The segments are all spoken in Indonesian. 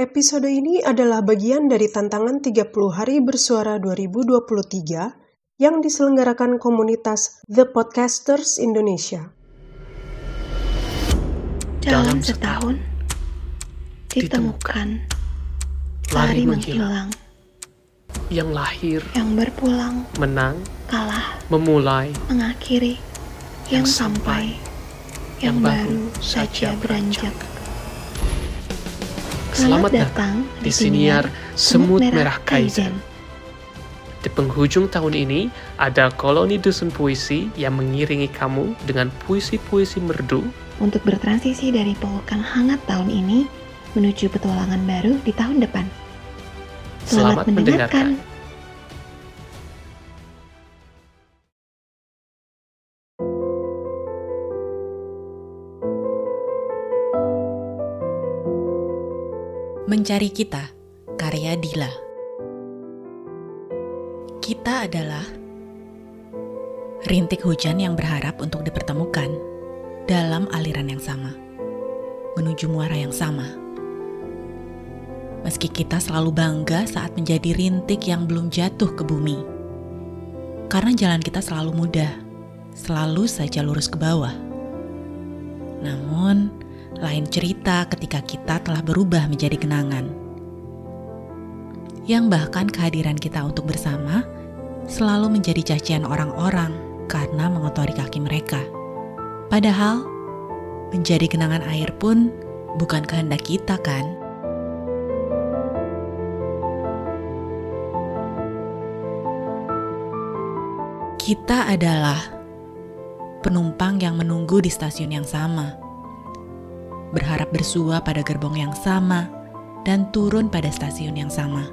Episode ini adalah bagian dari tantangan 30 hari bersuara 2023 yang diselenggarakan komunitas The Podcasters Indonesia. Dalam setahun, ditemukan, lari menghilang, yang lahir, yang berpulang, menang, kalah, memulai, mengakhiri, yang Yang sampai, yang yang baru saja saja beranjak. Selamat datang di siniar Semut Merah Kaizen. Di penghujung tahun ini, ada koloni dusun puisi yang mengiringi kamu dengan puisi-puisi merdu Untuk bertransisi dari pelukan hangat tahun ini menuju petualangan baru di tahun depan. Selamat mendengarkan. Mencari Kita, karya Dila. Kita adalah rintik hujan yang berharap untuk dipertemukan dalam aliran yang sama, menuju muara yang sama. Meski kita selalu bangga saat menjadi rintik yang belum jatuh ke bumi, karena jalan kita selalu mudah, selalu saja lurus ke bawah. Namun, lain cerita ketika kita telah berubah menjadi kenangan. Yang bahkan kehadiran kita untuk bersama selalu menjadi cacian orang-orang karena mengotori kaki mereka. Padahal, menjadi kenangan air pun bukan kehendak kita kan? Kita adalah penumpang yang menunggu di stasiun yang sama berharap bersua pada gerbong yang sama dan turun pada stasiun yang sama.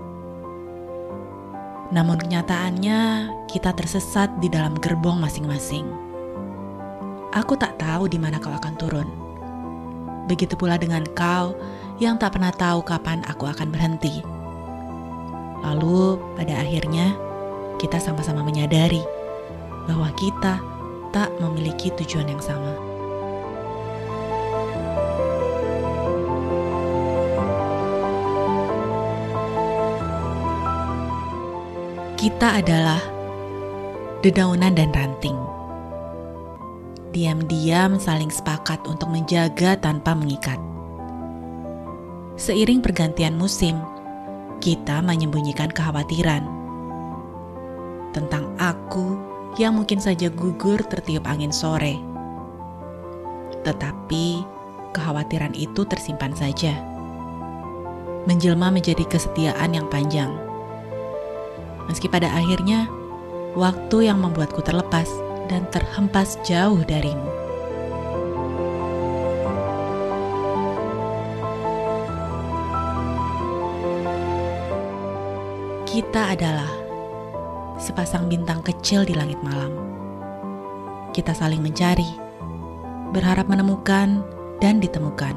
Namun kenyataannya kita tersesat di dalam gerbong masing-masing. Aku tak tahu di mana kau akan turun. Begitu pula dengan kau yang tak pernah tahu kapan aku akan berhenti. Lalu pada akhirnya kita sama-sama menyadari bahwa kita tak memiliki tujuan yang sama. Kita adalah dedaunan dan ranting. Diam-diam saling sepakat untuk menjaga tanpa mengikat. Seiring pergantian musim, kita menyembunyikan kekhawatiran tentang aku yang mungkin saja gugur tertiup angin sore. Tetapi kekhawatiran itu tersimpan saja, menjelma menjadi kesetiaan yang panjang meski pada akhirnya waktu yang membuatku terlepas dan terhempas jauh darimu. Kita adalah sepasang bintang kecil di langit malam. Kita saling mencari, berharap menemukan dan ditemukan.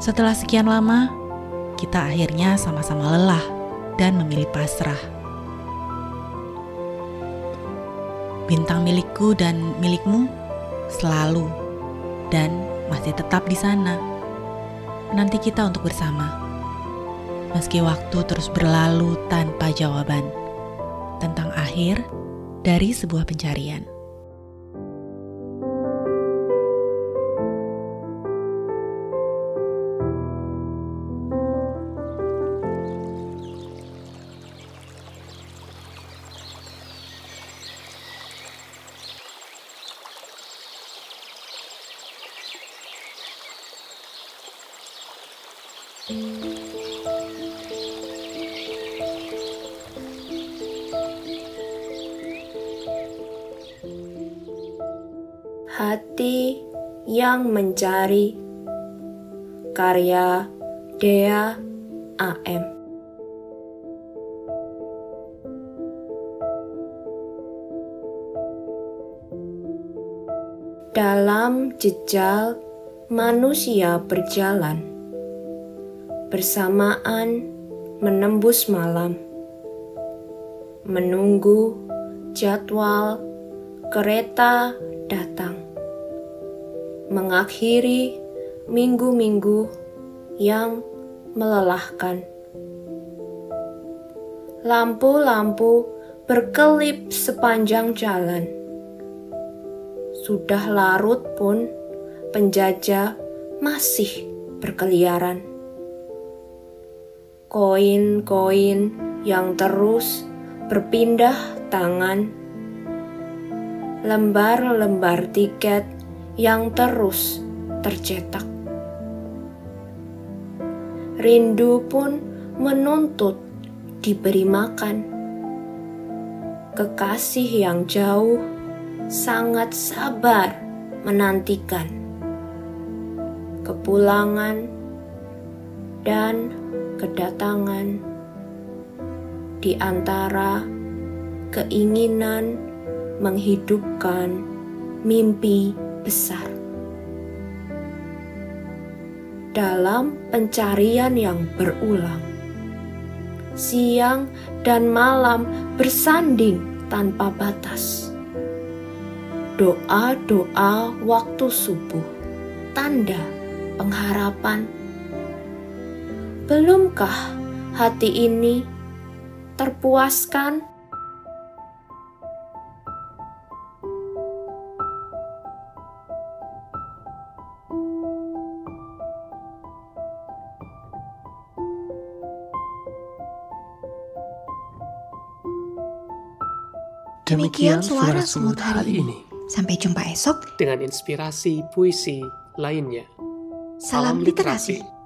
Setelah sekian lama, kita akhirnya sama-sama lelah dan memilih pasrah. Bintang milikku dan milikmu selalu dan masih tetap di sana. Menanti kita untuk bersama. Meski waktu terus berlalu tanpa jawaban tentang akhir dari sebuah pencarian. Hati yang mencari. Karya Dea AM Dalam jejak manusia berjalan bersamaan menembus malam menunggu jadwal kereta datang mengakhiri minggu-minggu yang melelahkan. Lampu-lampu berkelip sepanjang jalan. Sudah larut pun, penjajah masih berkeliaran. Koin-koin yang terus berpindah tangan, lembar-lembar tiket yang terus tercetak. Rindu pun menuntut diberi makan. Kekasih yang jauh sangat sabar menantikan kepulangan dan kedatangan di antara keinginan menghidupkan mimpi besar. Dalam pencarian yang berulang, siang dan malam bersanding tanpa batas. Doa-doa waktu subuh, tanda pengharapan. Belumkah hati ini terpuaskan? Demikian suara semut hari ini. Sampai jumpa esok. Dengan inspirasi puisi lainnya. Salam literasi.